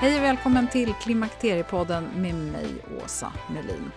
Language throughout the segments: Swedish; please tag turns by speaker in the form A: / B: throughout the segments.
A: Hej och välkommen till Klimakteriepodden med mig, Åsa Melin.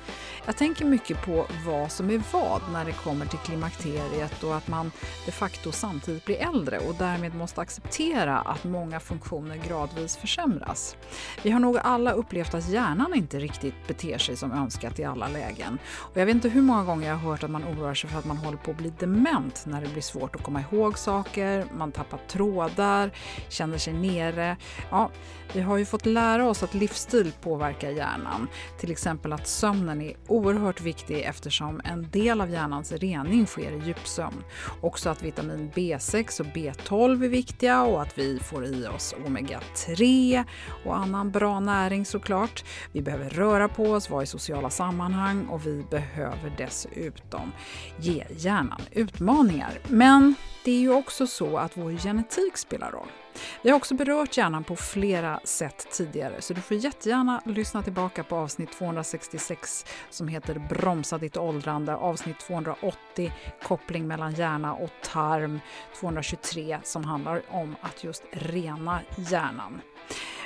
A: Jag tänker mycket på vad som är vad när det kommer till klimakteriet och att man de facto samtidigt blir äldre och därmed måste acceptera att många funktioner gradvis försämras. Vi har nog alla upplevt att hjärnan inte riktigt beter sig som önskat i alla lägen. Och jag vet inte hur många gånger jag har hört att man oroar sig för att man håller på att bli dement när det blir svårt att komma ihåg saker, man tappar trådar, känner sig nere. Ja, vi har ju fått lära oss att livsstil påverkar hjärnan. Till exempel att sömnen är oerhört viktig eftersom en del av hjärnans rening sker i djupsömn. Också att vitamin B6 och B12 är viktiga och att vi får i oss omega-3 och annan bra näring såklart. Vi behöver röra på oss, vara i sociala sammanhang och vi behöver dessutom ge hjärnan utmaningar. Men det är ju också så att vår genetik spelar roll. Vi har också berört hjärnan på flera sätt tidigare så du får jättegärna lyssna tillbaka på avsnitt 266 som heter Bromsa ditt åldrande, avsnitt 280 Koppling mellan hjärna och tarm, 223 som handlar om att just rena hjärnan.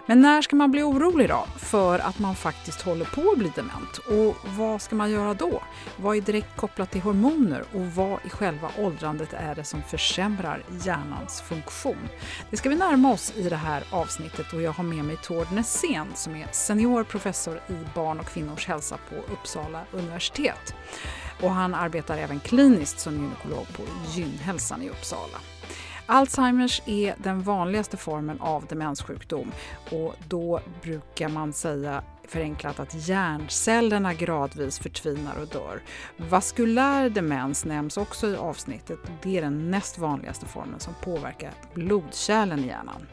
A: Men när ska man bli orolig då för att man faktiskt håller på att bli dement? Och vad ska man göra då? Vad är direkt kopplat till hormoner och vad i själva åldrandet är det som försämrar hjärnans funktion? Det ska vi närma oss i det här avsnittet och jag har med mig Tord Nässén som är senior professor i barn och kvinnors hälsa på Uppsala universitet. Och han arbetar även kliniskt som gynekolog på Gynhälsan i Uppsala. Alzheimers är den vanligaste formen av demenssjukdom. Och då brukar man säga förenklat att hjärncellerna gradvis förtvinar och dör. Vaskulär demens nämns också i avsnittet. Det är den näst vanligaste formen som påverkar blodkärlen i hjärnan.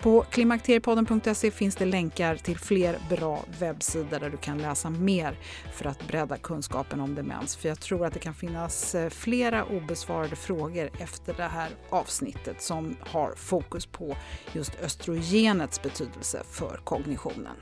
A: På klimakteriepodden.se finns det länkar till fler bra webbsidor där du kan läsa mer för att bredda kunskapen om demens. För jag tror att det kan finnas eh, flera obesvarade frågor efter det här avsnittet som har fokus på just östrogenets betydelse för kognitionen.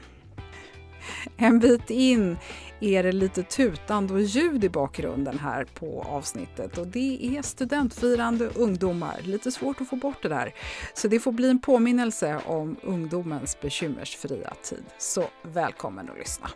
A: En bit in är det lite tutande och ljud i bakgrunden här på avsnittet och det är studentfirande ungdomar. Lite svårt att få bort det där. Så det får bli en påminnelse om ungdomens bekymmersfria tid. Så välkommen att lyssna.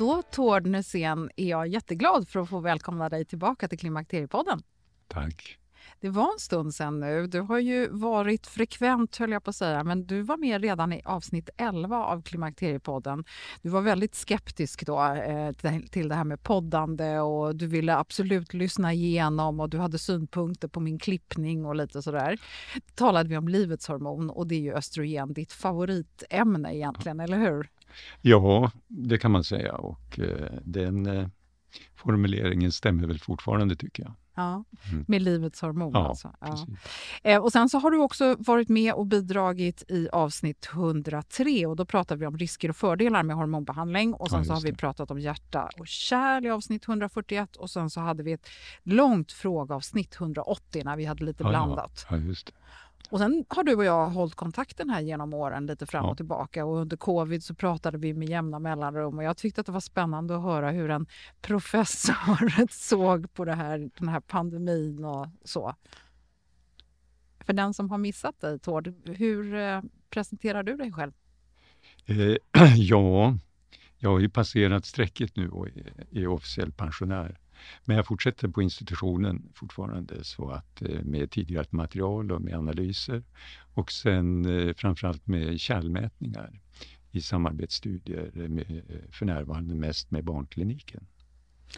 A: Då, Tord Nässén, är jag jätteglad för att få välkomna dig tillbaka till Klimakteriepodden.
B: Tack.
A: Det var en stund sen nu. Du har ju varit frekvent, höll jag på att säga, men du var med redan i avsnitt 11 av Klimakteriepodden. Du var väldigt skeptisk då eh, till det här med poddande och du ville absolut lyssna igenom och du hade synpunkter på min klippning och lite sådär. talade vi om livets hormon och det är ju östrogen, ditt favoritämne egentligen, eller hur?
B: Ja, det kan man säga och eh, den eh, formuleringen stämmer väl fortfarande tycker jag.
A: Ja,
B: Mm.
A: med livets hormon
B: Ja,
A: alltså. Ja. Eh, och sen så har du också varit med och bidragit i avsnitt 103 och då pratar vi om risker och fördelar med hormonbehandling och sen så har vi pratat om hjärta och kärl i avsnitt 141 och sen så hade vi ett långt frågeavsnitt 180 när vi hade lite blandat. Och sen har du och jag hållit kontakten här genom åren lite fram och tillbaka och under covid så pratade vi med jämna mellanrum och jag tyckte att det var spännande att höra hur en professor såg på det här, den här pandemin och så. För den som har missat dig Tord, hur eh, presenterar du dig själv?
B: Eh, ja, jag har ju passerat strecket nu och är, är officiell pensionär. Men jag fortsätter på institutionen fortfarande så att eh, med tidigare material och med analyser och sen eh, framförallt med kärlmätningar i samarbetsstudier med, eh, för närvarande mest med barnkliniken.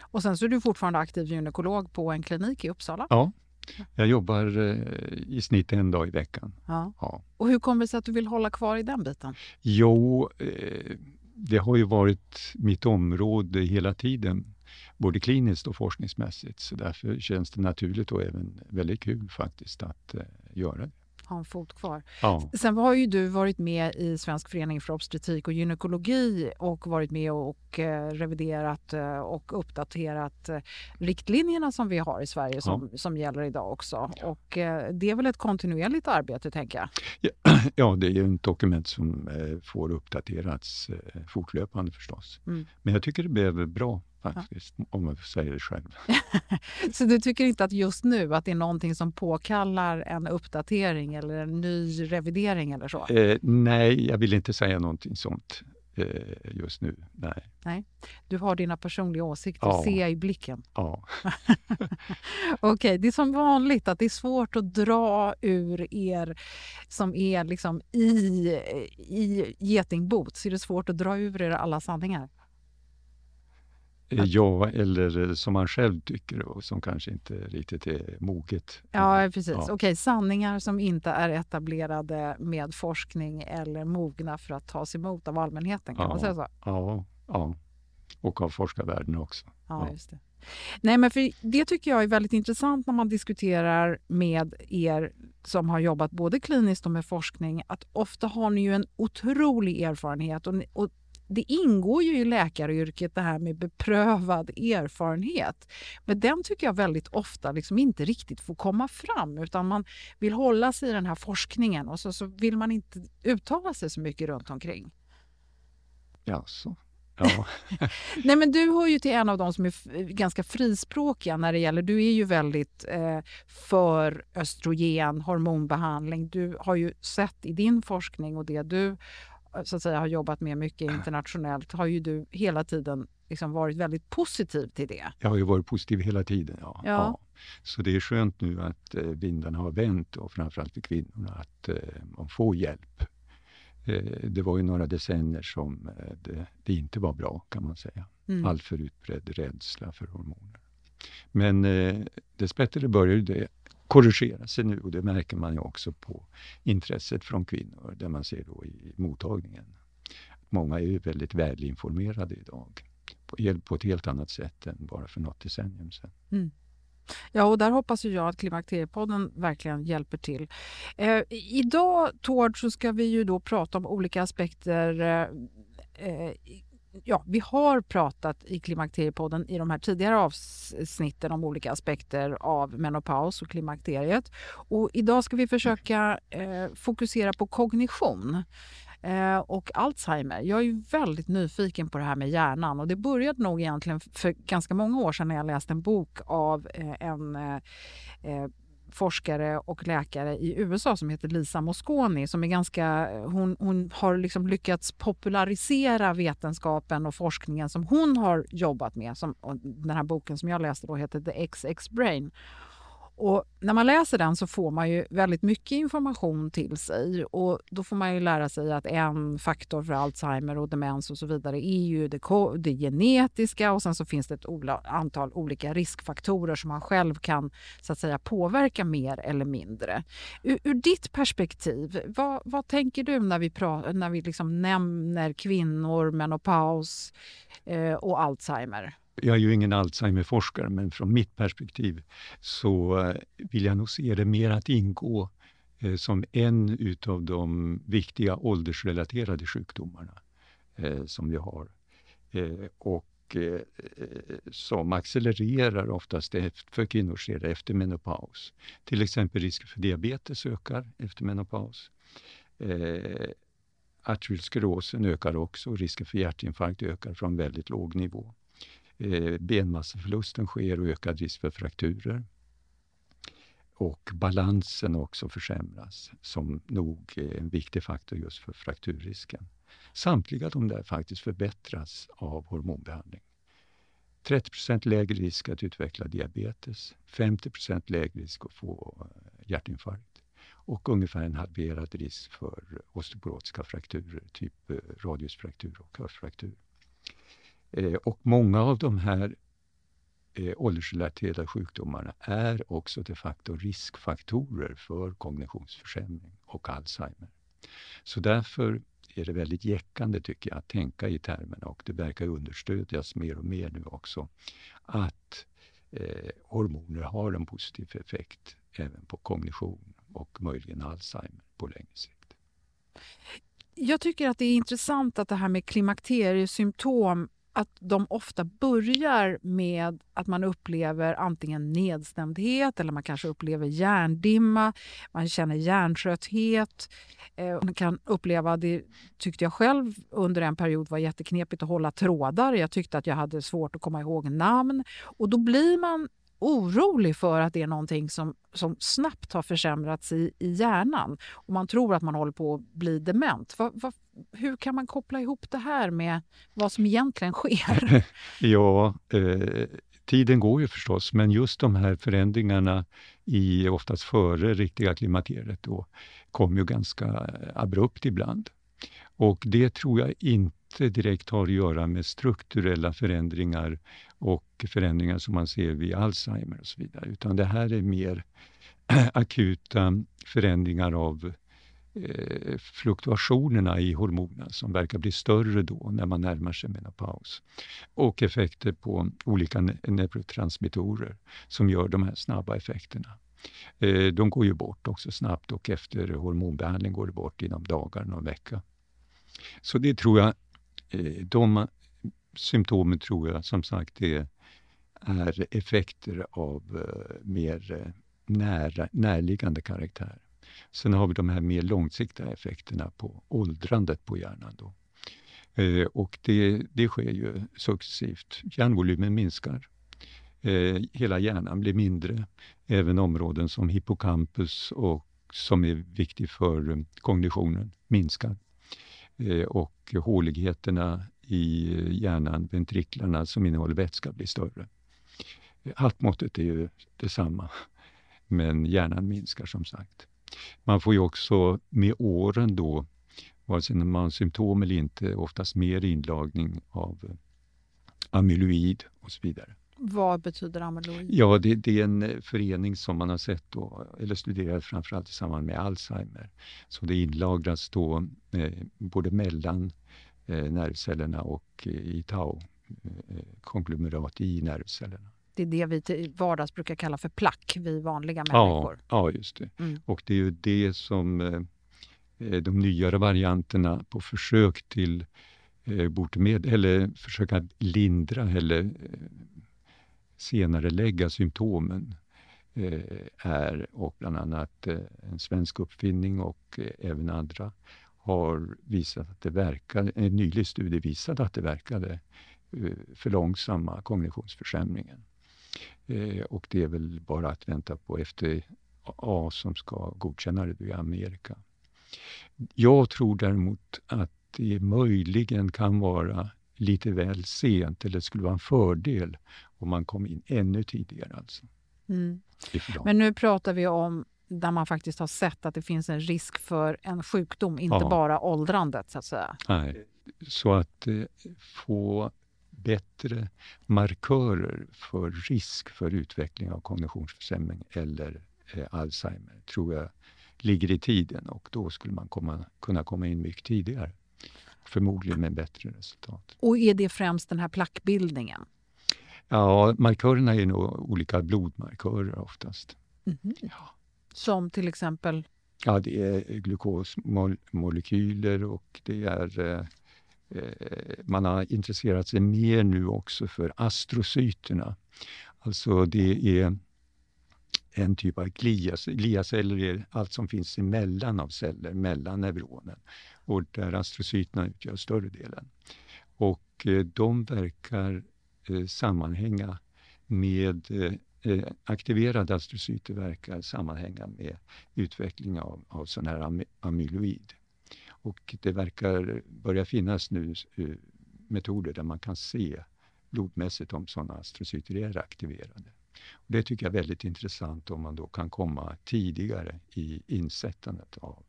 A: Och sen så är du fortfarande aktiv gynekolog på en klinik i Uppsala.
B: Ja, jag jobbar i snitt en dag i veckan.
A: Ja.
B: Ja.
A: Och hur kommer det sig att du vill hålla kvar i den biten?
B: Jo, det har ju varit mitt område hela tiden, både kliniskt och forskningsmässigt. Så därför känns det naturligt och även väldigt kul faktiskt att eh, göra det.
A: Ha en fot kvar.
B: Ja,
A: Sen har ju du varit med i Svensk förening för obstetrik och gynekologi och varit med och eh, reviderat eh, och uppdaterat riktlinjerna som vi har i Sverige som, som gäller idag också. Och eh, det är väl ett kontinuerligt arbete tänker jag.
B: ja det är ju ett dokument som får uppdaterats fortlöpande förstås.
A: Mm.
B: Men jag tycker det blev bra faktiskt, om jag får säga det själv.
A: Så du tycker inte att just nu att det är någonting som påkallar en uppdatering eller en ny revidering eller så?
B: Eh, nej, jag vill inte säga någonting sånt eh, just nu. Nej.
A: Du har dina personliga åsikter,
B: Ja.
A: ser jag i blicken.
B: Ja.
A: Okej, det är som vanligt att det är svårt att dra ur er som är liksom i, i getingbot. Så är det svårt att dra ur er alla sanningar.
B: Eh, Ja, eller eh, som man själv tycker och som kanske inte riktigt är moget.
A: Ja, precis.
B: Ja.
A: Okej, sanningar som inte är etablerade med forskning eller mogna för att tas emot av allmänheten. Kan
B: Ja.
A: man säga så?
B: Ja, ja. Och av forskarvärlden också.
A: Ja,
B: Ja.
A: just det. Nej, men för det tycker jag är väldigt intressant när man diskuterar med er som har jobbat både kliniskt och med forskning, att ofta har ni ju en otrolig erfarenhet och, ni, och det ingår ju i läkaryrket det här med beprövad erfarenhet. Men den tycker jag väldigt ofta liksom inte riktigt får komma fram utan man vill hålla sig i den här forskningen och så, så vill man inte uttala sig så mycket runt omkring.
B: Jaså? Ja,
A: Nej, men du hör ju till en av de som är ganska frispråkiga när det gäller... Du är ju väldigt eh, för östrogen, hormonbehandling. Du har ju sett i din forskning och det du så att säga, har jobbat med mycket internationellt har ju du hela tiden liksom varit väldigt positiv till det.
B: jag har ju varit positiv hela tiden. Ja.
A: Ja.
B: Så det är skönt nu att eh, vindarna har vänt och framförallt för kvinnorna att eh, man får hjälp. Eh, det var ju några decennier som eh, det, det inte var bra kan man säga.
A: Mm.
B: Alltför utbredd rädsla för hormoner. Men eh, dessbättre börjar ju det korrigera sig nu och det märker man ju också på intresset från kvinnor där man ser då i mottagningen. Många är ju väldigt välinformerade idag på, på ett helt annat sätt än bara för något decennium sedan. Mm.
A: Ja, och där hoppas ju jag att Klimakteriepodden verkligen hjälper till. Eh, idag, Tord, så ska vi ju då prata om olika aspekter. Eh, ja, vi har pratat i Klimakteriepodden i de här tidigare avsnitten om olika aspekter av menopaus och klimakteriet. Och idag ska vi försöka eh, fokusera på kognition eh, och Alzheimer. Jag är ju väldigt nyfiken på det här med hjärnan och det började nog egentligen för ganska många år sedan när jag läste en bok av eh, en eh, eh, forskare och läkare i USA som heter Lisa Mosconi som är ganska, hon, hon har liksom lyckats popularisera vetenskapen och forskningen som hon har jobbat med. Som, den här boken som jag läste då heter The XX Brain. Och när man läser den så får man ju väldigt mycket information till sig och då får man ju lära sig att en faktor för Alzheimer och demens och så vidare är ju det, det genetiska och sen så finns det ett antal olika riskfaktorer som man själv kan så att säga påverka mer eller mindre. Ur, ur ditt perspektiv, vad, vad tänker du när vi, pratar, när vi liksom nämner kvinnor, menopaus eh, och Alzheimer?
B: Jag är ju ingen Alzheimer-forskare, men från mitt perspektiv så eh, vill jag nog se det mer att ingå eh, som en utav de viktiga åldersrelaterade sjukdomarna eh, som vi har. Och som accelererar oftast för kvinnor efter menopaus. Till exempel risken för diabetes ökar efter menopaus. Eh, arteriosklerosen ökar också och risken för hjärtinfarkt ökar från väldigt låg nivå. Eh, benmasseförlusten sker och ökad risk för frakturer. Och balansen också försämras, som nog är en viktig faktor just för frakturrisken. Samtliga de där faktiskt förbättras av hormonbehandling. 30% lägre risk att utveckla diabetes, 50% lägre risk att få eh, hjärtinfarkt och ungefär en halverad risk för osteoporotiska frakturer, typ eh, radiusfraktur och höftfraktur. Eh, och många av de här eh, åldersrelaterade sjukdomarna är också de facto riskfaktorer för kognitionsförsämring och Alzheimer. Så därför är det väldigt jäckande tycker jag att tänka i termerna och det verkar understödjas mer och mer nu också att eh, hormoner har en positiv effekt även på kognition och möjligen Alzheimer på längre sikt.
A: Jag tycker att det är intressant att det här med klimakteriesymptom att de ofta börjar med att man upplever antingen nedstämdhet eller man kanske upplever hjärndimma, man känner hjärntrötthet. Eh, man kan uppleva, det tyckte jag själv under en period var jätteknepigt att hålla trådar. Jag tyckte att jag hade svårt att komma ihåg namn och då blir man orolig för att det är någonting som, som snabbt har försämrats i, i hjärnan och man tror att man håller på att bli dement. Va, va, hur kan man koppla ihop det här med vad som egentligen sker?
B: ja, eh, tiden går ju förstås, men just de här förändringarna i oftast före riktiga klimakteriet då kom ju ganska abrupt ibland. Och det tror jag inte direkt har att göra med strukturella förändringar och förändringar som man ser vid Alzheimer och så vidare, utan det här är mer akuta förändringar av eh, fluktuationerna i hormonerna som verkar bli större då när man närmar sig menopaus. Och effekter på olika ne neurotransmittorer som gör de här snabba effekterna. Eh, de går ju bort också snabbt och efter hormonbehandling går det bort inom dagar, någon vecka. Så det tror jag, eh, de symptomen tror jag som sagt är, är effekter av eh, mer eh, nära, närliggande karaktär. Sen har vi de här mer långsiktiga effekterna på åldrandet på hjärnan. Då. Eh, och det, det sker ju successivt. Hjärnvolymen minskar. Eh, hela hjärnan blir mindre. Även områden som hippocampus och som är viktig för kognitionen minskar. Eh, och håligheterna i hjärnan, ventriklarna som innehåller vätska, blir större. Eh, Hattmåttet är ju detsamma, men hjärnan minskar som sagt. Man får ju också med åren då, vare sig man har symptom eller inte, oftast mer inlagning av amyloid och så vidare.
A: Vad betyder amyloid?
B: Ja, det, det, är en förening som man har sett då, eller studerat framförallt i samband med Alzheimer. Så det inlagras då eh, både mellan eh, nervcellerna och eh, i tau, eh, konglomerat i nervcellerna.
A: Det är det vi till vardags brukar kalla för plack, vi vanliga människor.
B: Ja, ja just det. Mm. Och det är ju det som eh, eh de nyare varianterna på försök till eh, botemedel, eller försöka lindra eller eh, senare lägga symptomen eh, är, och bland annat eh, en svensk uppfinning och eh, även andra har visat att det verkade... en nylig studie visade att det verkade för långsamma kognitionsförsämringen. Och det är väl bara att vänta på FDA som ska godkänna det i Amerika. Jag tror däremot att det möjligen kan vara lite väl sent, eller skulle vara en fördel om man kom in ännu tidigare. Alltså.
A: Mm. Men nu pratar vi om där man faktiskt har sett att det finns en risk för en sjukdom, inte ja. bara åldrandet så att säga.
B: Nej, så att eh, få bättre markörer för risk för utveckling av kognitionsförsämring eller eh, Alzheimer tror jag ligger i tiden och då skulle man komma, kunna komma in mycket tidigare. Förmodligen med bättre resultat.
A: Och är det främst den här plackbildningen?
B: Ja, markörerna är nog olika blodmarkörer oftast.
A: Mm. Ja. Som till exempel?
B: Ja, det är glukosmolekyler och det är eh, eh, man har intresserat sig mer nu också för astrocyterna. Alltså det är en typ av glias, gliaceller, är allt som finns emellan av celler, mellan neuronen. Och där astrocyterna utgör större delen. Och eh, de verkar Eh, sammanhänga med eh, eh, aktiverad aktiverade astrocyter verkar sammanhänga med utveckling av, av sån här amyloid. Och det verkar börja finnas nu metoder där man kan se blodmässigt om sådana astrocyter är aktiverade. Och det tycker jag är väldigt intressant om man då kan komma tidigare i insättandet av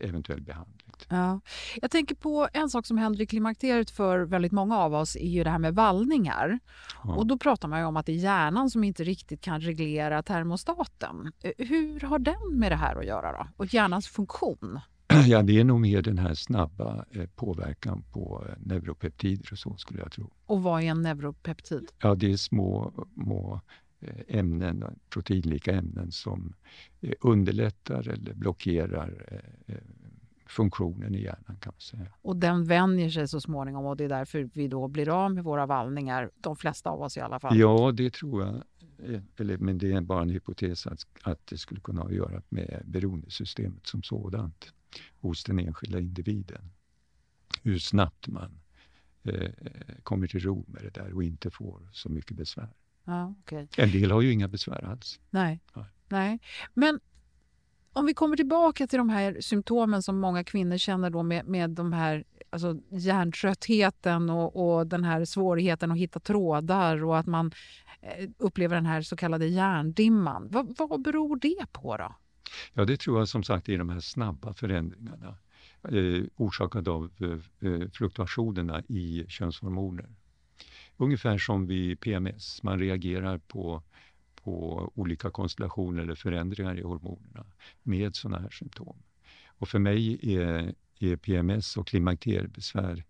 B: eventuell behandling.
A: Ja. Jag tänker på en sak som händer i klimakteriet för väldigt många av oss är ju det här med vallningar. Ja. Och då pratar man ju om att det är hjärnan som inte riktigt kan reglera termostaten. Eh, hur har den med det här att göra då? Och hjärnans funktion?
B: Ja, det är nog mer den här snabba eh, påverkan på neuropeptider och så skulle jag tro.
A: Och vad är en neuropeptid?
B: Ja, det är små, små Eh, ämnen, proteinlika ämnen som eh, underlättar eller blockerar eh, funktionen i hjärnan kan man säga.
A: Och den vänjer sig så småningom och det är därför vi då blir av med våra vallningar, de flesta av oss i alla fall?
B: Ja, det tror jag. Eller, men det är bara en hypotes att, att det skulle kunna ha att göra med beroendesystemet som sådant hos den enskilda individen. Hur snabbt man eh, kommer till ro med det där och inte får så mycket besvär.
A: Ja, okay.
B: En del har ju inga besvär alls.
A: Nej. Nej. Nej. Men om vi kommer tillbaka till de här symptomen som många kvinnor känner då med, med de här alltså hjärntröttheten och, och den här svårigheten att hitta trådar och att man eh, upplever den här så kallade hjärndimman. Vad, vad beror det på då?
B: Ja, det tror jag som sagt är de här snabba förändringarna eh, orsakade av eh, eh fluktuationerna i könshormoner. Ungefär som vid PMS, man reagerar på, på olika konstellationer eller förändringar i hormonerna med sådana här symptom. Och för mig är, är PMS och klimakteriebesvär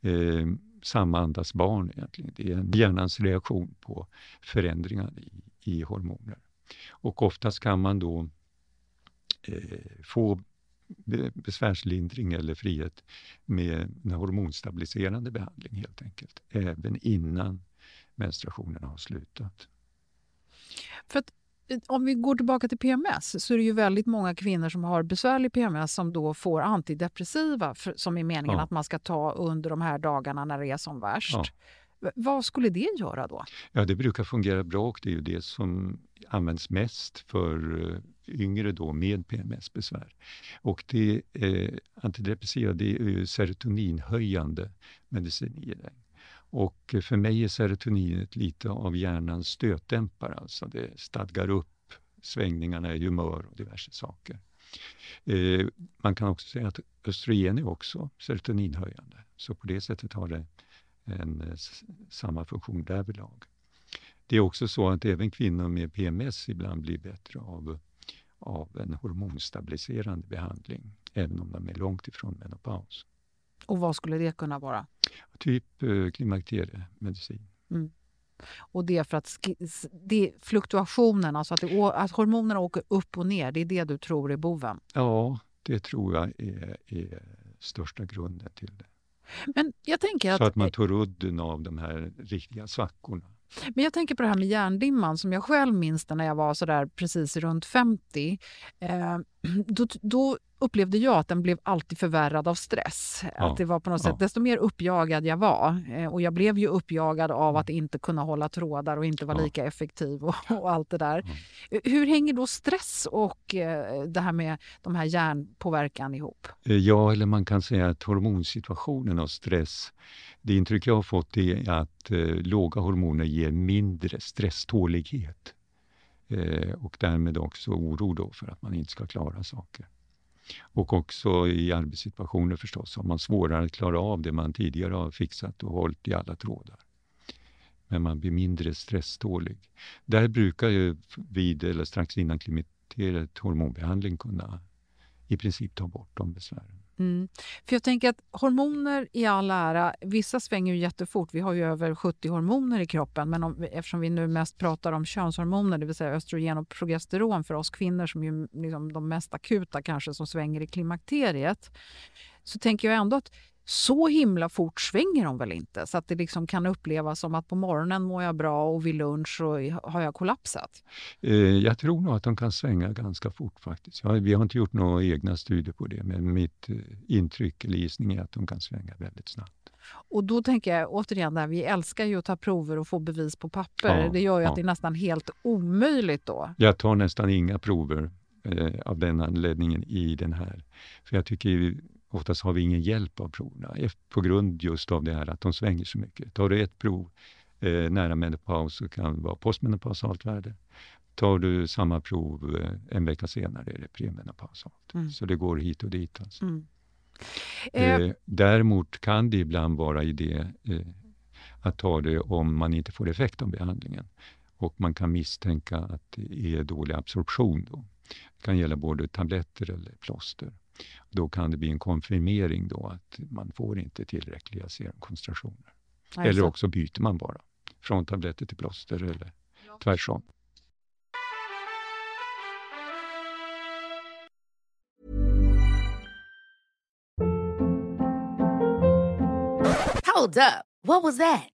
B: eh, samma andas barn egentligen. Det är en hjärnans reaktion på förändringar i, i hormoner. Och oftast kan man då eh, få besvärslindring eller frihet med en hormonstabiliserande behandling helt enkelt, även innan menstruationen har slutat.
A: För att, om vi går tillbaka till PMS så är det ju väldigt många kvinnor som har besvärlig PMS som då får antidepressiva för, som är meningen ja. att man ska ta under de här dagarna när det är som värst. Ja. Vad skulle det göra då?
B: Ja, det brukar fungera bra och det är ju det som används mest för eh, yngre då med PMS-besvär. Och det eh, antidepressiva det är ju serotoninhöjande medicinering. Och för mig är serotoninet lite av hjärnans stötdämpare, alltså det stadgar upp svängningarna i humör och diverse saker. Eh, man kan också säga att östrogen är också serotoninhöjande, så på det sättet har det en, eh, samma funktion därvidlag. Det är också så att även kvinnor med PMS ibland blir bättre av, av en hormonstabiliserande behandling, även om de är långt ifrån menopaus.
A: Och vad skulle det kunna vara?
B: Typ eh, klimakteriemedicin. Mm.
A: Och det är för att det fluktuationen, alltså att, det, att hormonerna åker upp och ner, det är det du tror är boven?
B: Ja, det tror jag är, är största grunden till det.
A: Men jag tänker att,
B: så att man tar udden av de här riktiga svackorna.
A: Men jag tänker på det här med hjärndimman som jag själv minns när jag var så där precis runt 50. Eh, då, då, upplevde jag att den blev alltid förvärrad av stress. Ja. Att det var på något ja. sätt, desto mer uppjagad jag var eh, och jag blev ju uppjagad av att inte kunna hålla trådar och inte vara ja. lika effektiv och, och, allt det där. Hur hänger då stress och eh, det här med de här hjärnpåverkan ihop?
B: Eh, ja, eller man kan säga att hormonsituationen och stress det intryck jag har fått är att eh, låga hormoner ger mindre stresstålighet eh, och därmed också oro då för att man inte ska klara saker. Och också i arbetssituationer förstås har man svårare att klara av det man tidigare har fixat och hållit i alla trådar. Men man blir mindre stresstålig. Där brukar ju vid eller strax innan klimakteriet hormonbehandling kunna i princip ta bort de besvären.
A: Mm. För jag tänker att hormoner i all ära, vissa svänger ju jättefort. Vi har ju över 70 hormoner i kroppen, men om, eftersom vi nu mest pratar om könshormoner, det vill säga östrogen och progesteron för oss kvinnor som är liksom de mest akuta kanske som svänger i klimakteriet, så tänker jag ändå att så himla fort svänger de väl inte så att det liksom kan upplevas som att på morgonen mår jag bra och vid lunch så har jag kollapsat?
B: Eh, jag tror nog att de kan svänga ganska fort faktiskt. Vi har inte gjort några egna studier på det men mitt eh, intryck eller gissning är att de kan svänga väldigt snabbt.
A: Och då tänker jag återigen, där, vi älskar ju att ta prover och få bevis på papper. Ja, det gör ju ja. att det är nästan helt omöjligt då.
B: Jag tar nästan inga prover eh, av den anledningen i den här. För jag tycker Oftast har vi ingen hjälp av proverna på grund just av det här att de svänger så mycket. Tar du ett prov eh, nära menopaus så kan det vara postmenopausalt värde. Tar du samma prov eh, en vecka senare är det premenopausalt. Mm. Så det går hit och dit. Alltså. Mm. Eh, eh däremot kan det ibland vara idé eh, att ta det om man inte får effekt av behandlingen och man kan misstänka att det är dålig absorption. Då. Det kan gälla både tabletter eller plåster. Då kan det bli en konfirmering då att man får inte tillräckliga serumkoncentrationer. Alltså. Eller också byter man bara från tabletter till plåster eller ja. tvärsom. Hold up. What was that?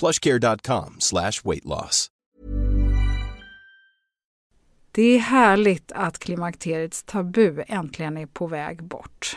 C: plushcare.com slash weight loss.
A: Det är härligt att klimakteriets tabu äntligen är på väg bort.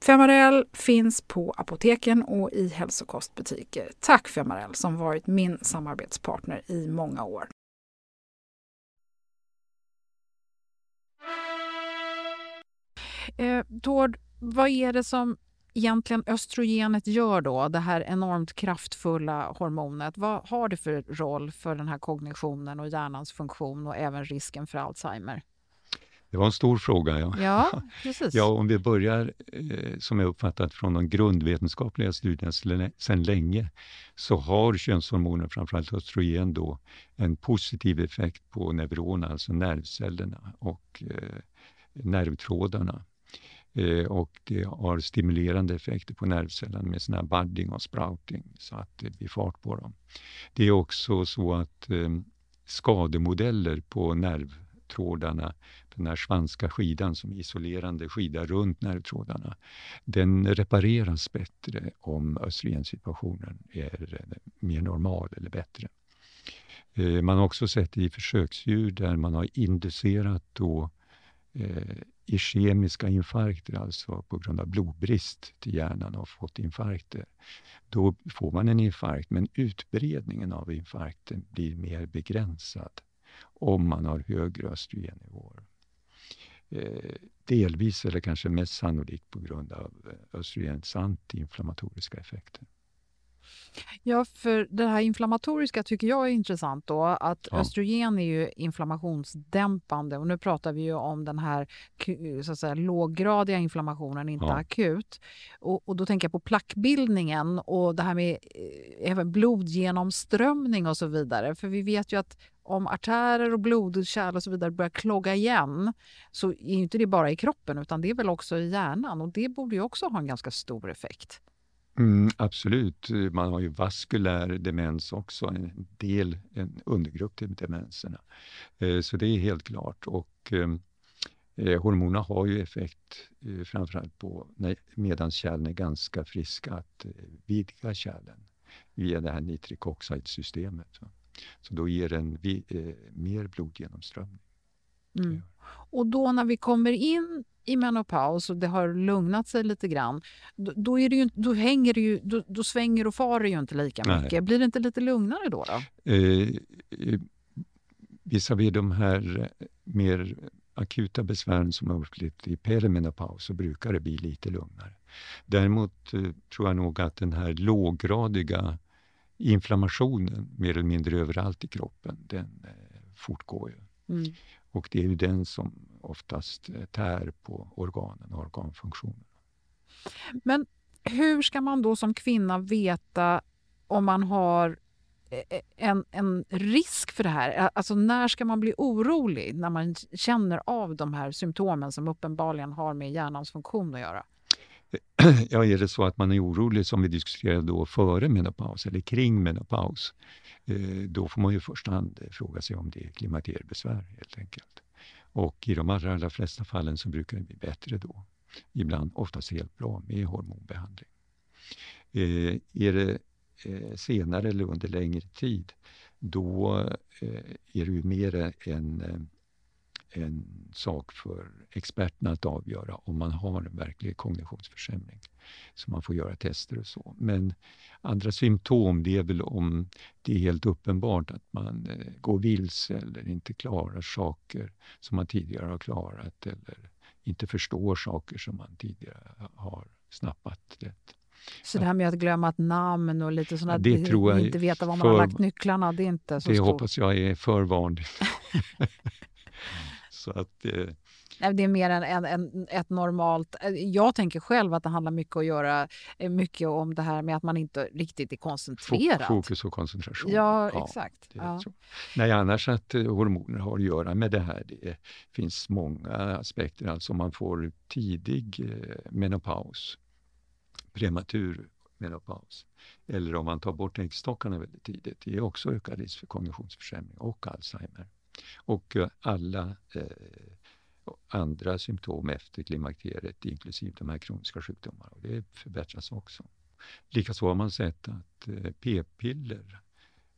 A: Femarel finns på apoteken och i hälsokostbutiker. Tack Femarel som varit min samarbetspartner i många år. Eh, Tord, vad är det som egentligen östrogenet gör då, det här enormt kraftfulla hormonet? Vad har det för roll för den här kognitionen och hjärnans funktion och även risken för Alzheimer?
B: Det var en stor fråga. Ja,
A: ja precis.
B: ja om vi börjar, eh, som jag uppfattat från de grundvetenskapliga studierna sedan länge, så har könshormoner, framförallt östrogen, då, en positiv effekt på neuronerna, alltså nervcellerna och eh, nervtrådarna. Eh, och det har stimulerande effekter på nervcellerna med sån här budding och sprouting så att det blir fart på dem. Det är också så att eh, skademodeller på nervtrådarna, den här svanska skidan som isolerande skida runt nervtrådarna, den repareras bättre om östrogensituationen är mer normal eller bättre. Eh, man har också sett i försöksdjur där man har inducerat då, eh, ischemiska infarkter, alltså på grund av blodbrist till hjärnan och fått infarkter, då får man en infarkt, men utbredningen av infarkten blir mer begränsad om man har högre östrogennivåer. Eh, delvis eller kanske mest sannolikt på grund av eh, östrogens antiinflammatoriska effekter.
A: Ja, för det här inflammatoriska tycker jag är intressant då. Att ja. östrogen är ju inflammationsdämpande och nu pratar vi ju om den här så att säga, låggradiga inflammationen, inte ja. akut. Och, och, då tänker jag på plackbildningen och det här med eh, även blodgenomströmning och så vidare. För vi vet ju att om artärer och blodkärl och så vidare börjar klogga igen så är inte det bara i kroppen utan det är väl också i hjärnan och det borde ju också ha en ganska stor effekt.
B: Mm, absolut. Man har ju vaskulär demens också, en del, en undergrupp till demenserna. Eh, så det är helt klart. Och ehm, eh, hormonerna har ju effekt eh, framförallt på när, medan kärlen är ganska friska att eh, vidga kärlen via det här nitric oxide-systemet. Så då ger den vi, eh, mer blodgenomströmning.
A: Mm. Och då när vi kommer in i menopaus och det har lugnat sig lite grann, då, då, är det ju, då, hänger det ju, då, då svänger och far det ju inte lika Nej. mycket. Blir det inte lite lugnare då? då?
B: Eh, eh, Visavi de här eh, mer akuta besvären som har upplevt i perimenopaus så brukar det bli lite lugnare. Däremot eh, tror jag nog att den här låggradiga inflammationen mer eller mindre överallt i kroppen, den eh, fortgår ju. Mm. Och det är ju den som oftast eh, tär på organen och organfunktionen.
A: Men hur ska man då som kvinna veta om man har eh, eh, en, en risk för det här? Alltså när ska man bli orolig när man känner av de här symptomen som uppenbarligen har med hjärnans funktion att göra?
B: Ja, är det så att man är orolig som vi diskuterade då före menopaus eller kring menopaus, eh, då får man ju i första hand eh, fråga sig om det är klimakteriebesvär helt enkelt. Och i de allra, allra flesta fallen så brukar det bli bättre då. Ibland oftast helt bra med hormonbehandling. Eh, är det senare eller under längre tid, då är det ju mer en en sak för experterna att avgöra om man har en verklig kognitionsförsämring. Så man får göra tester och så. Men andra symptom, det är väl om det är helt uppenbart att man eh, går vilse eller inte klarar saker som man tidigare har klarat eller inte förstår saker som man tidigare har snappat rätt.
A: Så det här med att glömma ett namn och lite sådana, jag inte veta var man har lagt nycklarna, det är inte så
B: Det
A: stort.
B: hoppas jag är för vanligt. Så att, eh,
A: det är mer än, än, än, ett normalt... Eh, jag tänker själv att det handlar mycket, att göra, eh, mycket om det här med att man inte riktigt är koncentrerad.
B: Fokus och koncentration.
A: Ja, ja exakt. Ja.
B: Nej, annars att eh, hormoner har att göra med det här. Det finns många aspekter. Alltså man får tidig menopaus, prematur menopaus, eller om man tar bort äggstockarna väldigt tidigt. Det är också ökad risk för kognitionsförsämring och Alzheimer. Och eh, alla eh, andra symptom efter klimakteriet, inklusive de här kroniska sjukdomarna. Och det förbättras också. Likaså har man sett att eh, p-piller,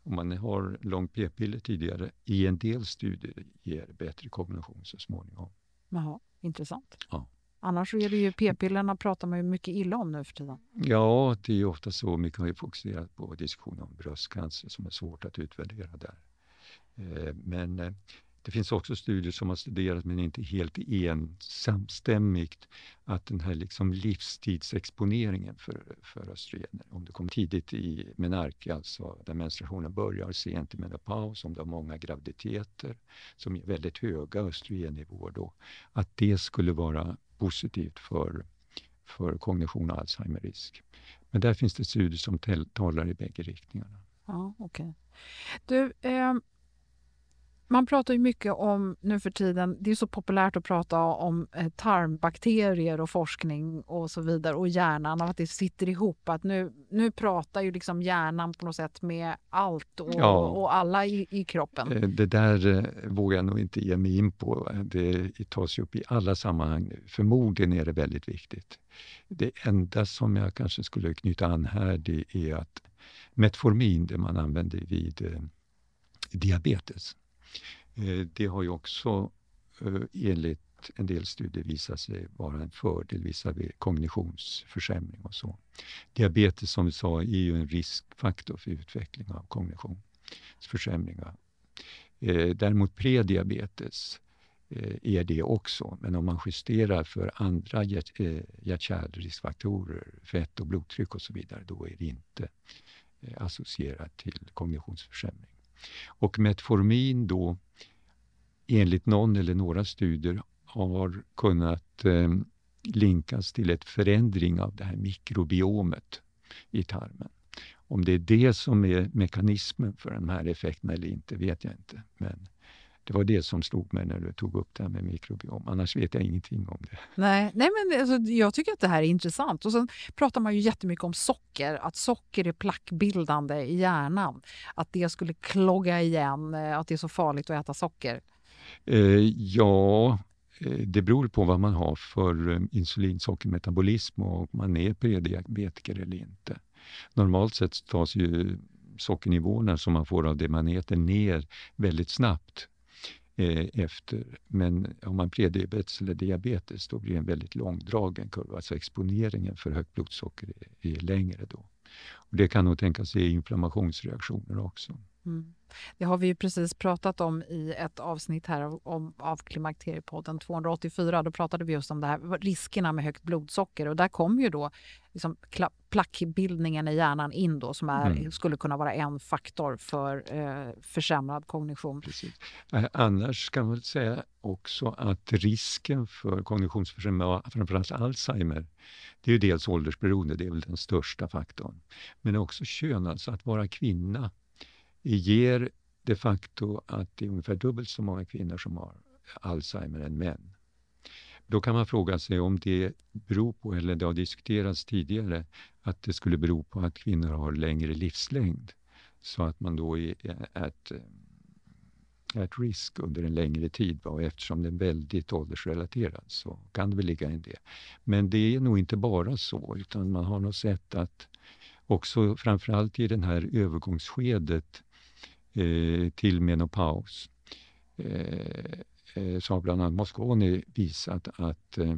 B: om man har långt p-piller tidigare, i en del studier ger bättre kognition så småningom.
A: Jaha, intressant.
B: Ja.
A: Annars är det ju p-pillerna pratar man ju mycket illa om nu för tiden.
B: Ja, det är ofta så. Mycket har ju fokuserat på diskussioner om bröstcancer som är svårt att utvärdera där. Eh, men eh, det finns också studier som har studerat, men inte helt ensamstämmigt, att den här liksom livstidsexponeringen för, för östrogener, om det kommer tidigt i menarke, alltså där menstruationen börjar, sent i menopaus, om du har många graviditeter som är väldigt höga östrogennivåer då, att det skulle vara positivt för, för kognition och Alzheimer-risk. Men där finns det studier som talar i bägge riktningarna.
A: Ja, okej. Okay. Du, eh man pratar ju mycket om nu för tiden, det är så populärt att prata om eh, tarmbakterier och forskning och så vidare och hjärnan och att det sitter ihop. Att nu, nu pratar ju liksom hjärnan på något sätt med allt och, ja. och alla i, i, kroppen.
B: Eh, det där eh, vågar jag nog inte ge mig in på. Det tas ju upp i alla sammanhang. Förmodligen är det väldigt viktigt. Det enda som jag kanske skulle knyta an här det är att Metformin, det man använder vid diabetes, Eh, det har ju också eh, enligt en del studier visat sig vara en fördel visavi kognitionsförsämring och så. Diabetes som vi sa är ju en riskfaktor för utveckling av kognitionsförsämringar. Eh, däremot prediabetes är det också, men om man justerar för andra hjärt-kärlriskfaktorer, fett och blodtryck och så vidare, då är det inte associerat till kognitionsförsämring. Och Metformin då, enligt någon eller några studier, har kunnat eh, linkas till ett förändring av det här mikrobiomet i tarmen. Om det är det som är mekanismen för de här effekterna eller inte vet jag inte. Men det var det som slog mig när du tog upp det här med mikrobiom. Annars vet jag ingenting om det.
A: Nej, nej men alltså, jag tycker att det här är intressant. Och sen pratar man ju jättemycket om socker, att socker är plackbildande i hjärnan. Att det skulle klogga igen, eh, att det är så farligt att äta socker.
B: Eh, ja, eh, det beror på vad man har för eh, insulinsockermetabolism och om man är prediabetiker eller inte. Normalt sett tas ju sockernivåerna som man får av det man äter ner väldigt snabbt Eh, efter. Men om man prediabetes eller diabetes då blir det en väldigt långdragen kurva. Alltså exponeringen för högt blodsocker är, längre då. Och det kan nog tänkas ge inflammationsreaktioner också.
A: Mm. Det har vi ju precis pratat om i ett avsnitt här av, om, av Klimakteriepodden 284. Då pratade vi just om det här, riskerna med högt blodsocker och där kom ju då liksom plackbildningen i hjärnan in då som är, mm. skulle kunna vara en faktor för eh, försämrad kognition.
B: Precis. Eh, annars kan man säga också att risken för kognitionsförsämring, framförallt Alzheimer, det är ju dels åldersberoende, det är väl den största faktorn. Men också kön, alltså att vara kvinna ger de facto att det är ungefär dubbelt så många kvinnor som har Alzheimer än män. Då kan man fråga sig om det beror på, eller det har diskuterats tidigare, att det skulle bero på att kvinnor har längre livslängd. Så att man då är at, at risk under en längre tid. Och eftersom det är väldigt åldersrelaterat så kan det väl ligga i det. Men det är nog inte bara så, utan man har nog sett att också framförallt i det här övergångsskedet eh, till menopaus eh, eh så har bland annat Mosconi visat att eh,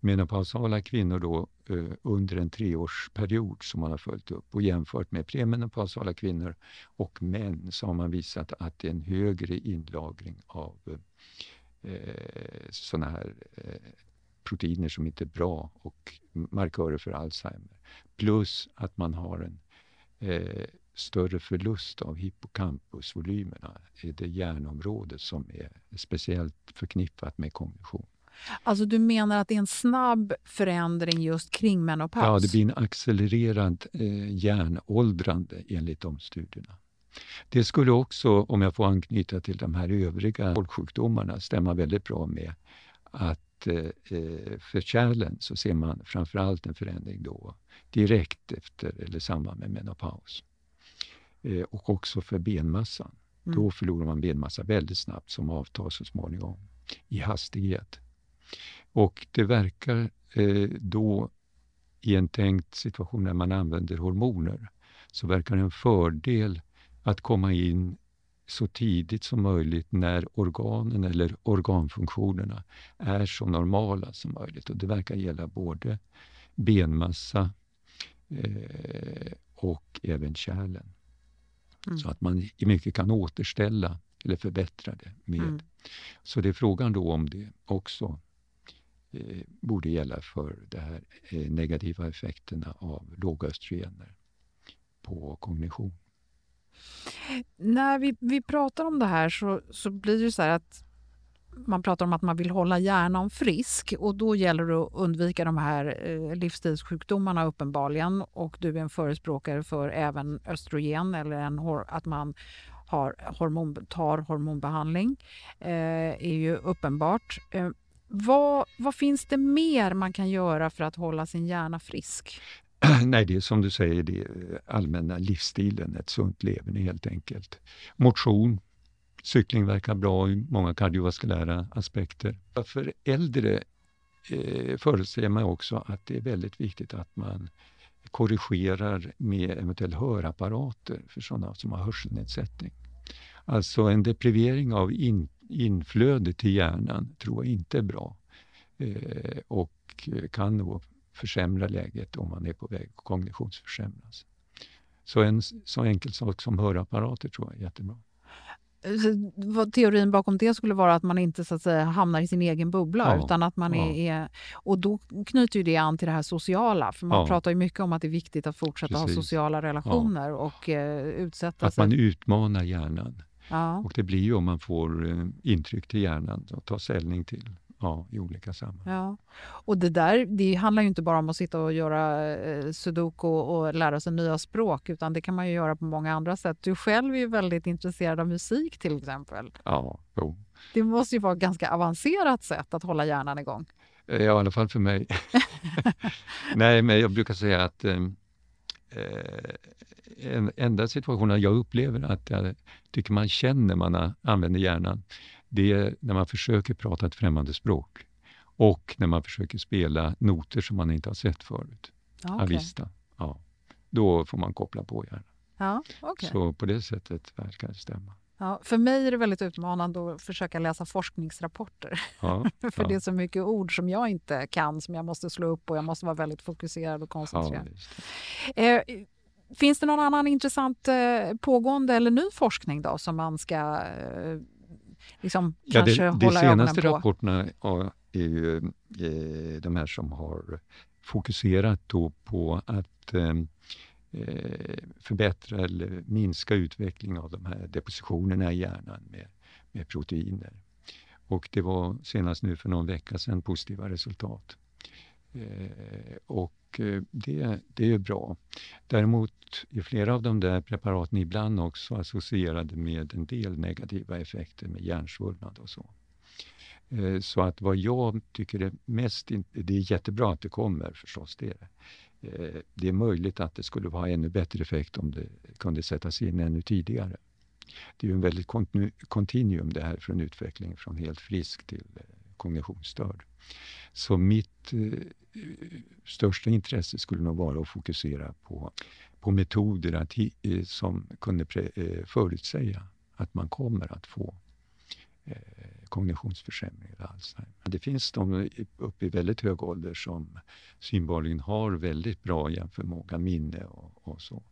B: menopausala kvinnor då eh, under en treårsperiod som man har följt upp och jämfört med premenopausala kvinnor och män så har man visat att det är en högre inlagring av eh, sådana här eh, proteiner som inte är bra och markörer för Alzheimer. Plus att man har en eh, större förlust av hippocampusvolymerna i det hjärnområde som är speciellt förknippat med kognition.
A: Alltså du menar att det är en snabb förändring just kring menopaus?
B: Ja, det blir en accelererad eh, hjärnåldrande enligt de studierna. Det skulle också, om jag får anknyta till de här övriga folksjukdomarna, stämma väldigt bra med att eh, eh för kärlen så ser man framförallt en förändring då direkt efter eller samband med menopaus. Eh, och också för benmassan. Mm. Då förlorar man benmassa väldigt snabbt som avtar så småningom i hastighet. Och det verkar eh, då i en tänkt situation när man använder hormoner så verkar det en fördel att komma in så tidigt som möjligt när organen eller organfunktionerna är så normala som möjligt. Och det verkar gälla både benmassa eh, och även kärlen. Mm. Så att man i mycket kan återställa eller förbättra det med. Mm. Så det är frågan då om det också eh, borde gälla för de här eh, negativa effekterna av låga östrogener på kognition.
A: När vi, vi pratar om det här så, så blir det så här att man pratar om att man vill hålla hjärnan frisk och då gäller det att undvika de här eh, livsstilssjukdomarna uppenbarligen och du är en förespråkare för även östrogen eller en, att man har hormon, tar hormonbehandling eh, är ju uppenbart. Eh, vad, vad finns det mer man kan göra för att hålla sin hjärna frisk?
B: Nej, det är som du säger, det allmänna livsstilen, ett sunt leverne helt enkelt. Motion, Cykling verkar bra i många kardiovaskulära aspekter. För äldre eh, föreställer man också att det är väldigt viktigt att man korrigerar med eventuella hörapparater för sådana som har hörselnedsättning. Alltså en deprivering av in, inflödet till hjärnan tror jag inte är bra eh, och kan då försämra läget om man är på väg att kognitionsförsämras. Så en så enkel sak som hörapparater tror jag är jättebra.
A: Teorin bakom det skulle vara att man inte så att säga, hamnar i sin egen bubbla.
B: Ja,
A: utan att man
B: ja.
A: är, och då knyter ju det an till det här sociala. För man
B: Ja.
A: pratar ju mycket om att det är viktigt att fortsätta ha
B: Precis.
A: sociala relationer och eh, utsätta
B: Att
A: sig.
B: man utmanar hjärnan.
A: Ja.
B: Och det blir ju om man får eh, intryck till hjärnan att ta ställning till ja, i olika sammanhang.
A: Ja. Och det där det handlar ju inte bara om att sitta och göra eh, sudoku och lära sig nya språk utan det kan man ju göra på många andra sätt. Du själv är ju väldigt intresserad av musik till exempel.
B: Ja, jo.
A: Det måste ju vara ett ganska avancerat sätt att hålla hjärnan igång.
B: Eh, Ja, i alla fall för mig. Nej, men jag brukar säga att eh, eh, en enda situationen jag upplever att jag tycker man känner när man använder hjärnan, det är när man försöker prata ett främmande språk och när man försöker spela noter som man inte har sett förut.
A: Okej.
B: visst, ja. Då får man koppla på hjärnan.
A: Ja, okej.
B: Så på det sättet verkar det stämma.
A: Ja, för mig är det väldigt utmanande att försöka läsa forskningsrapporter.
B: Ja,
A: för
B: ja.
A: det är så mycket ord som jag inte kan, som jag måste slå upp och jag måste vara väldigt fokuserad och koncentrerad. Eh, finns det någon annan intressant eh, pågående eller ny forskning då som man ska eh, liksom kanske
B: det, de
A: hålla ögonen
B: senaste
A: på?
B: rapporterna ja, är ju eh, de här som har fokuserat på att eh, Eh, förbättra eller minska utveckling av de här depositionerna i hjärnan med, med proteiner. Och det var senast nu för någon vecka sedan positiva resultat. Eh, och eh, det, det är bra. Däremot är flera av de där preparaten ibland också associerade med en del negativa effekter med hjärnsvullnad och så. Eh, Så att vad jag tycker är mest, det är jättebra att det kommer förstås, det är det. Eh, det är möjligt att det skulle ha ännu bättre effekt om det kunde sättas in ännu tidigare. Det är ju en väldigt kontinuum det här från utveckling från helt frisk till eh, kognitionsstörd. Så mitt eh, största intresse skulle nog vara att fokusera på, på metoder att, eh, som kunde pre, eh, förutsäga att man kommer att få Eh, kognitionsförsämring eller Alzheimer. Det finns de uppe i väldigt hög ålder som synbarligen har väldigt bra hjärnförmåga, minne och, och så.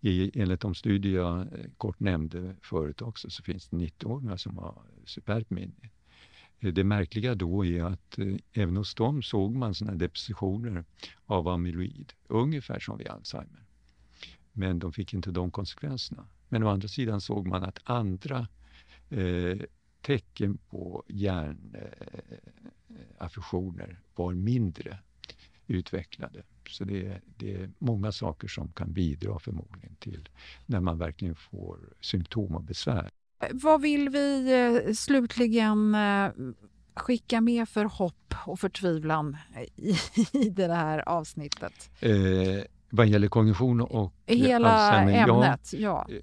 B: I, enligt de studier jag eh, kort nämnde förut också så finns det 90-åringar som har superbt minne. Eh, det märkliga då är att eh, även hos dem såg man sådana depositioner av amyloid, ungefär som vid Alzheimer. Men de fick inte de konsekvenserna. Men å andra sidan såg man att andra eh, tecken på hjärnaffektioner var mindre utvecklade. Så det är, det är många saker som kan bidra förmodligen till när man verkligen får symptom och besvär.
A: Vad vill vi eh, slutligen eh, skicka med för hopp och förtvivlan i, i det här avsnittet?
B: Eh, vad gäller kognition och
A: Hela
B: Alzheimer,
A: ämnet, ja.
B: Eh,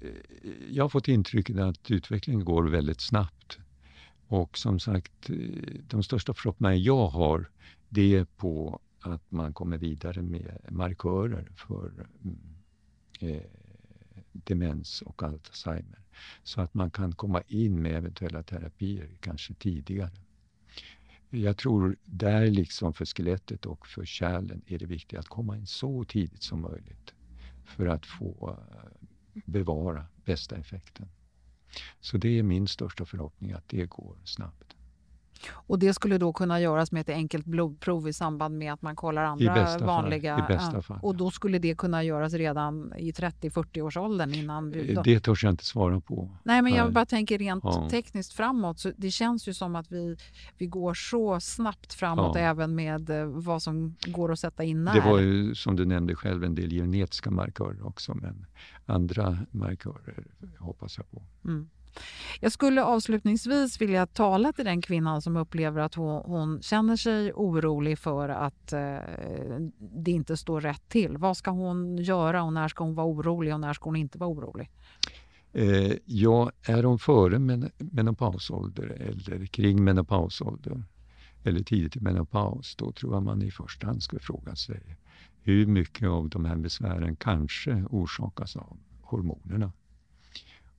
B: Jag har fått intrycket att utvecklingen går väldigt snabbt. Och som sagt, eh, de största förhoppningarna jag har, det är på att man kommer vidare med markörer för mm, eh, demens och Alzheimer. Så att man kan komma in med eventuella terapier kanske tidigare. Jag tror där liksom för skelettet och för kärlen är det viktigt att komma in så tidigt som möjligt för att få eh, bevara bästa effekten. Så det är min största förhoppning att det går snabbt.
A: Och det skulle då kunna göras med ett enkelt blodprov i samband med att man kollar andra vanliga...
B: fall.
A: Och då skulle det kunna göras redan i 30-40 års åldern innan vi...
B: Eh. Det törs jag inte svara på.
A: Nej, men jag
B: Nej.
A: bara tänker rent
B: Ja.
A: tekniskt framåt. Så det känns ju som att vi, vi går så snabbt framåt
B: Ja.
A: även med eh, vad som går att sätta in när.
B: Det var ju som du nämnde själv en del genetiska markörer också men andra markörer hoppas jag på.
A: Mm. Jag skulle avslutningsvis vilja tala till den kvinnan som upplever att hon, hon känner sig orolig för att eh, det inte står rätt till. Vad ska hon göra och när ska hon vara orolig och när ska hon inte vara orolig?
B: Eh, ja, är hon före men menopausålder eller kring menopausålder eller tidigt i menopaus, då tror jag man i första hand ska fråga sig hur mycket av de här besvären kanske orsakas av hormonerna.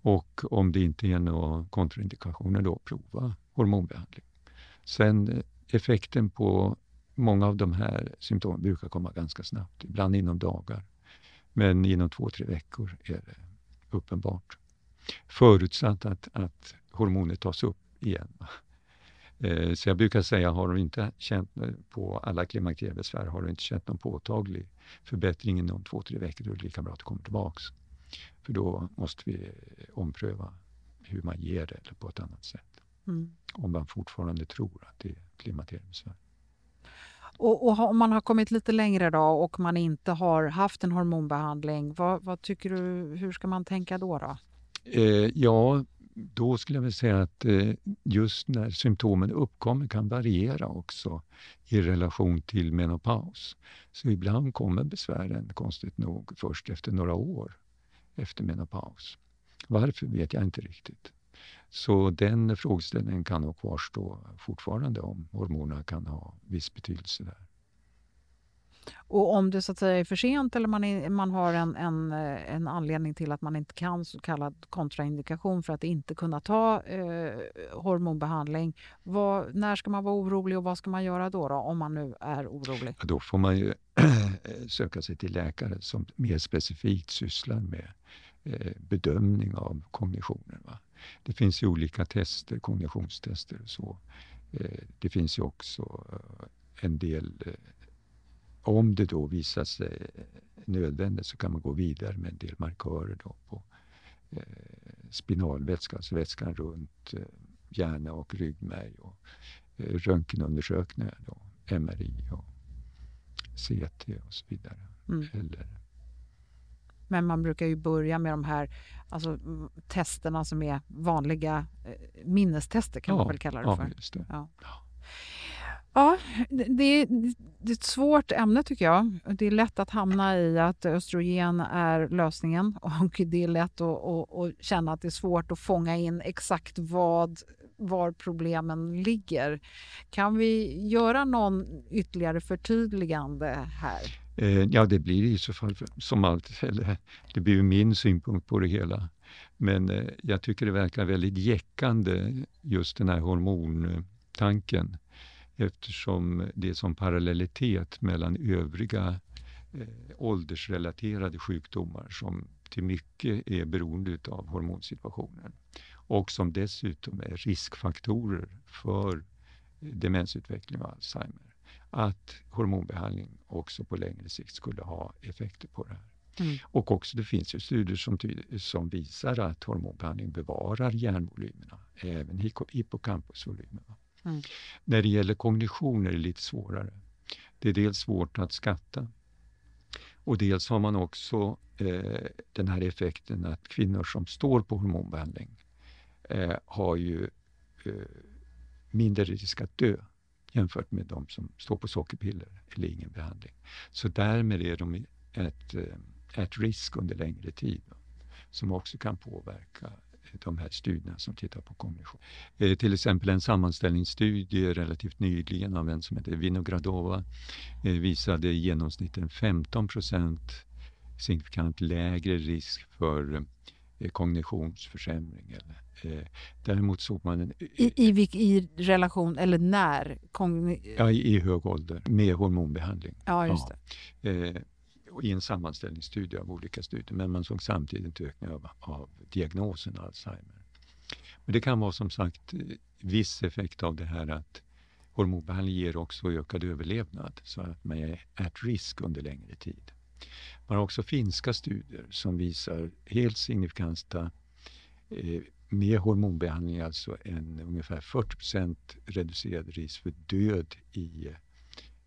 B: Och om det inte är några kontraindikationer då prova hormonbehandling. Sen eh, effekten på många av de här symptomen brukar komma ganska snabbt, ibland inom dagar. Men inom två, tre veckor är det uppenbart. Förutsatt att, att hormonet tas upp igen. Eh, så jag brukar säga, har du inte känt eh, på alla klimakteriebesvär, har du inte känt någon påtaglig förbättring inom två, tre veckor, då är det lika bra att du kommer tillbaks. För då måste vi ompröva hur man ger det eller på ett annat sätt. Mm. Om man fortfarande tror att det är klimakteriebesvär.
A: Och, och, om man har kommit lite längre då och man inte har haft en hormonbehandling, vad, vad tycker du, hur ska man tänka då? då?
B: Eh, ja, då skulle jag vilja säga att eh, just när symptomen uppkommer kan variera också i relation till menopaus. Så ibland kommer besvären konstigt nog först efter några år efter menopaus. Varför vet jag inte riktigt. Så den frågeställningen kan nog kvarstå fortfarande om hormonerna kan ha viss betydelse där.
A: Och om det så att säga är för sent eller man, är, man har en, en, eh, en anledning till att man inte kan, så kallad kontraindikation för att inte kunna ta eh, hormonbehandling. Vad, när ska man vara orolig och vad ska man göra då, då om man nu är orolig?
B: då får man ju söka sig till läkare som mer specifikt sysslar med eh, bedömning av kognitionen. Va? Det finns ju olika tester, kognitionstester och så. Eh, det finns ju också eh, en del eh, om det då visar sig nödvändigt så kan man gå vidare med en del markörer då på eh, spinalvätska, alltså vätskan runt eh, hjärna och ryggmärg och eh, röntgenundersökningar, då, MRI och CT och så vidare. Mm. Eller,
A: men man brukar ju börja med de här alltså, testerna som är vanliga eh, minnestester kan ja, man väl kalla det för.
B: Ja, just det. Ja.
A: Ja, det, det, är ett svårt ämne tycker jag. Det är lätt att hamna i att östrogen är lösningen och det är lätt att, att, att känna att det är svårt att fånga in exakt vad, var problemen ligger. Kan vi göra någon ytterligare förtydligande här?
B: Eh, ja, det blir i så fall som allt, eller det blir ju min synpunkt på det hela. Men eh, jag tycker det verkar väldigt jäckande just den här hormontanken eftersom det är som parallellitet mellan övriga eh, åldersrelaterade sjukdomar som till mycket är beroende av hormonsituationen och som dessutom är riskfaktorer för demensutveckling och Alzheimer. Att hormonbehandling också på längre sikt skulle ha effekter på det här. Mm. Och också det finns ju studier som, som visar att hormonbehandling bevarar hjärnvolymerna, även hippocampusvolymerna. Mm. När det gäller kognition är det lite svårare. Det är dels svårt att skatta och dels har man också eh, den här effekten att kvinnor som står på hormonbehandling eh, har ju eh, mindre risk att dö jämfört med de som står på sockerpiller eller ingen behandling. Så därmed är de ett, eh, ett risk under längre tid som också kan påverka de här studierna som tittar på kognition. Eh, till exempel en sammanställningsstudie relativt nyligen av en som heter Vinogradova eh, visade i genomsnitt en 15 procent signifikant lägre risk för eh, kognitionsförsämring. Eller, eh, däremot såg man... En,
A: I, i, I relation, eller när? Kogni
B: ja, i, i, hög ålder med hormonbehandling.
A: Ja, just ja.
B: Eh, i en sammanställningsstudie av olika studier. Men man såg samtidigt en ökning av, av diagnosen Alzheimer. Men det kan vara som sagt eh, viss effekt av det här att hormonbehandling ger också ökad överlevnad så att man är at risk under längre tid. Man har också finska studier som visar helt signifikanta eh, med hormonbehandling alltså en ungefär 40 procent reducerad risk för död i,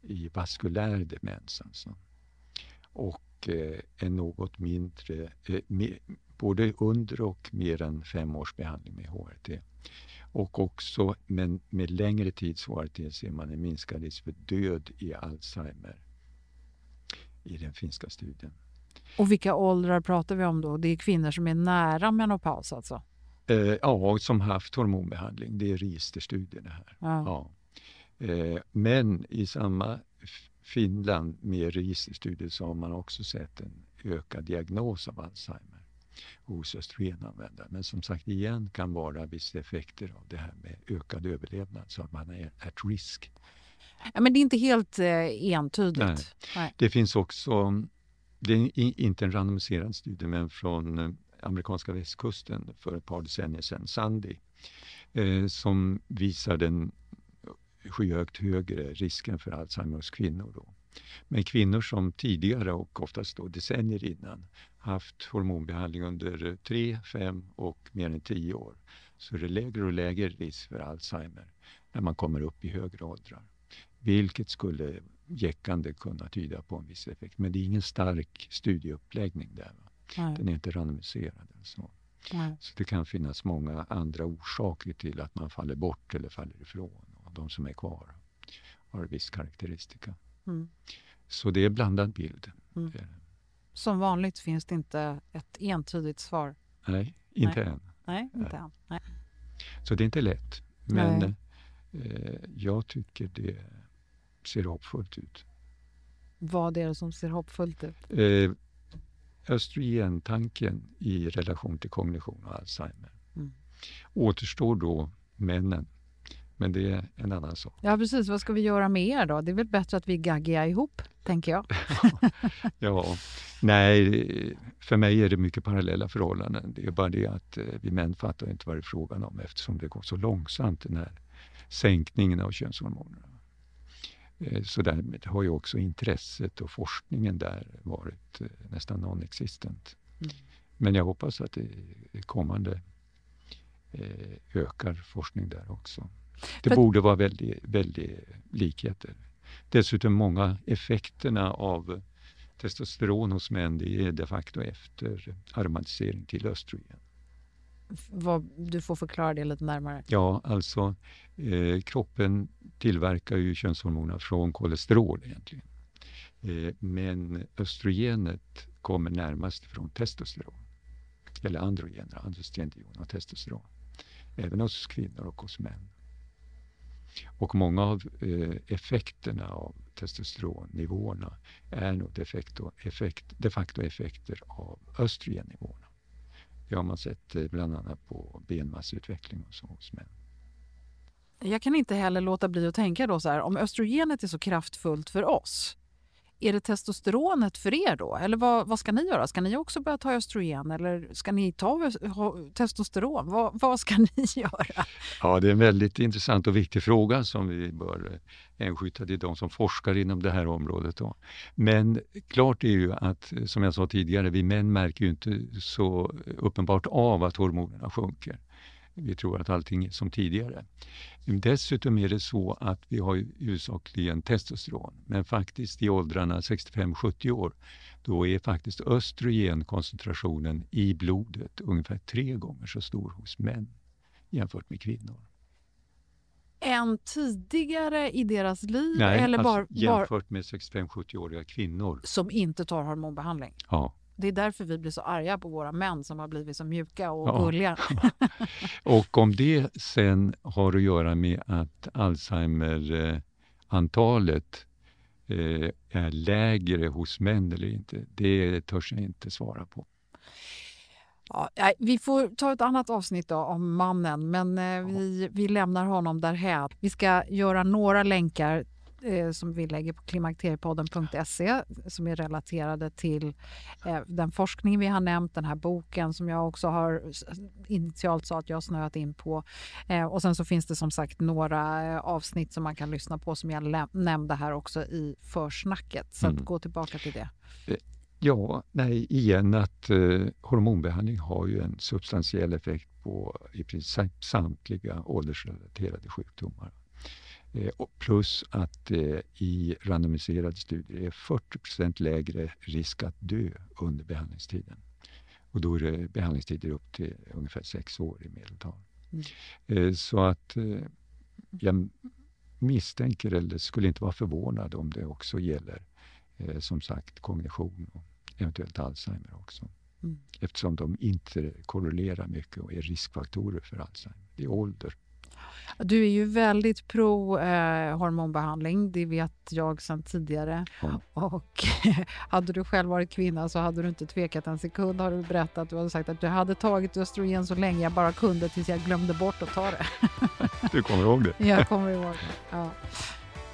B: i vaskulär demens. Alltså och eh, en något mindre, eh, både under och mer än fem års behandling med HRT. Och också, men med längre tids HRT ser man en minskad risk för död i Alzheimer i den finska studien.
A: Och vilka åldrar pratar vi om då? Det är kvinnor som är nära menopaus alltså?
B: Eh, ja, som haft hormonbehandling. Det är registerstudier det här. Ja. ja. Eh, men i samma Finland med registerstudier så har man också sett en ökad diagnos av Alzheimer. hos östrogenanvändare. Men som sagt igen kan vara vissa effekter av det här med ökad överlevnad så att man är at risk.
A: Ja, men det är inte helt eh, entydigt.
B: Nej.
A: Nej.
B: Det finns också, det är inte en randomiserad studie, men från eh, amerikanska västkusten för ett par decennier sedan, Sandy, eh, som visar den skyhögt högre risken för Alzheimer hos kvinnor. Då. Men kvinnor som tidigare och oftast då decennier innan haft hormonbehandling under 3, 5 och mer än 10 år så är det lägre och lägre risk för Alzheimer när man kommer upp i högre åldrar. Vilket skulle jäckande kunna tyda på en viss effekt. Men det är ingen stark studieuppläggning där. Den är inte randomiserad. Så.
A: Nej.
B: så det kan finnas många andra orsaker till att man faller bort eller faller ifrån. De som är kvar har viss karaktäristika.
A: Mm.
B: Så det är blandad bild.
A: Mm.
B: Eh,
A: Som vanligt finns det inte ett entydigt svar.
B: Nej, inte
A: Nej.
B: än.
A: Nej, inte än. Nej.
B: Så det är inte lätt. Men eh, jag tycker det ser hoppfullt ut.
A: Vad är det som ser hoppfullt ut?
B: Eh, östrogentanken i relation till kognition och Alzheimer.
A: Mm.
B: Återstår då männen. Men det är en annan sak.
A: Ja, precis. Vad ska vi göra med er då? Det är väl bättre att vi gaggiga ihop, tänker jag.
B: Ja, nej, för mig är det mycket parallella förhållanden. Det är bara det att eh, vi män fattar inte vad det är frågan om eftersom det går så långsamt den här sänkningen av könshormonerna. Eh, Så därmed har ju också intresset och forskningen där varit eh, nästan non-existent.
A: Mm.
B: Men jag hoppas att det kommande ökar forskning där också. Det
A: För-
B: borde vara väldigt, väldigt likheter. Dessutom många effekterna av testosteron hos män det är de facto efter aromatisering till östrogen.
A: Vad, du får förklara det lite närmare.
B: Ja, alltså eh, kroppen tillverkar ju könshormoner från kolesterol egentligen. Eh, men östrogenet kommer närmast från testosteron. Eller androgener, androstendion och testosteron. Även hos kvinnor och hos män. Och många av eh, effekterna av testosteronnivåerna är nog de facto, effekt, de facto effekter av östrogennivåerna. Det har man sett eh, bland annat på benmassutveckling och så hos män.
A: Jag kan inte heller låta bli att tänka då så här, om östrogenet är så kraftfullt för oss, är det testosteronet för er då? Eller vad, vad ska ni göra? Ska ni också börja ta östrogen eller ska ni ta testosteron? Vad, vad ska ni göra?
B: Ja, det är en väldigt intressant och viktig fråga som vi bör eh, hänskjuta till de som forskar inom det här området. Då. Men klart är ju att, eh, som jag sa tidigare, vi män märker ju inte så eh, uppenbart av att hormonerna sjunker. Vi tror att allting är som tidigare. Dessutom är det så att vi har huvudsakligen testosteron, men faktiskt i åldrarna 65-70 år, då är faktiskt östrogenkoncentrationen i blodet ungefär tre gånger så stor hos män jämfört med kvinnor.
A: Än tidigare i deras liv
B: Nej,
A: eller
B: alltså,
A: bara
B: jämfört med 65-70-åriga kvinnor.
A: som inte tar hormonbehandling?
B: Ja.
A: Det är därför vi blir så arga på våra män som har blivit så mjuka och
B: Ja.
A: gulliga.
B: Och om det sen har att göra med att Alzheimer-antalet eh, är lägre hos män eller inte, det törs jag inte svara på.
A: Ja, vi får ta ett annat avsnitt om mannen, men eh, vi, vi lämnar honom därhän. Vi ska göra några länkar eh, som vi lägger på klimakteriepodden.se som är relaterade till eh, den forskning vi har nämnt, den här boken som jag också har initialt sa att jag snöat in på. Eh, och sen så finns det som sagt några eh, avsnitt som man kan lyssna på som jag nämnde här också i försnacket. Så
B: Mm.
A: att gå tillbaka till det.
B: Ja, nej, igen att eh, hormonbehandling har ju en substantiell effekt på i princip samtliga åldersrelaterade sjukdomar. Eh, plus att eh, i randomiserade studier är 40% lägre risk att dö under behandlingstiden. Och då är det behandlingstider upp till ungefär sex år i medeltal.
A: Mm.
B: Eh, så att jag misstänker, eller skulle inte vara förvånad om det också gäller som sagt kognition och eventuellt Alzheimer också.
A: Mm.
B: Eftersom de inte korrelerar mycket och är riskfaktorer för Alzheimer. Det är ålder.
A: Du är ju väldigt pro eh, hormonbehandling, det vet jag sedan tidigare.
B: Ja.
A: Och hade du själv varit kvinna så hade du inte tvekat en sekund har du berättat. Du hade sagt att du hade tagit östrogen så länge jag bara kunde tills jag glömde bort att ta det.
B: Du kommer ihåg det?
A: jag kommer ihåg det. Ja.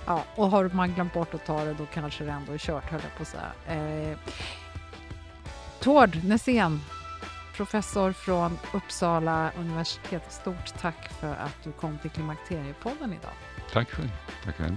A: Ja, och har man glömt bort att ta det då kanske det ändå är kört höll jag på att säga. Eh, Tord Nässén, professor från Uppsala universitet. Stort tack för att du kom till Klimakteriepodden idag.
B: Tack själv. Tack själv.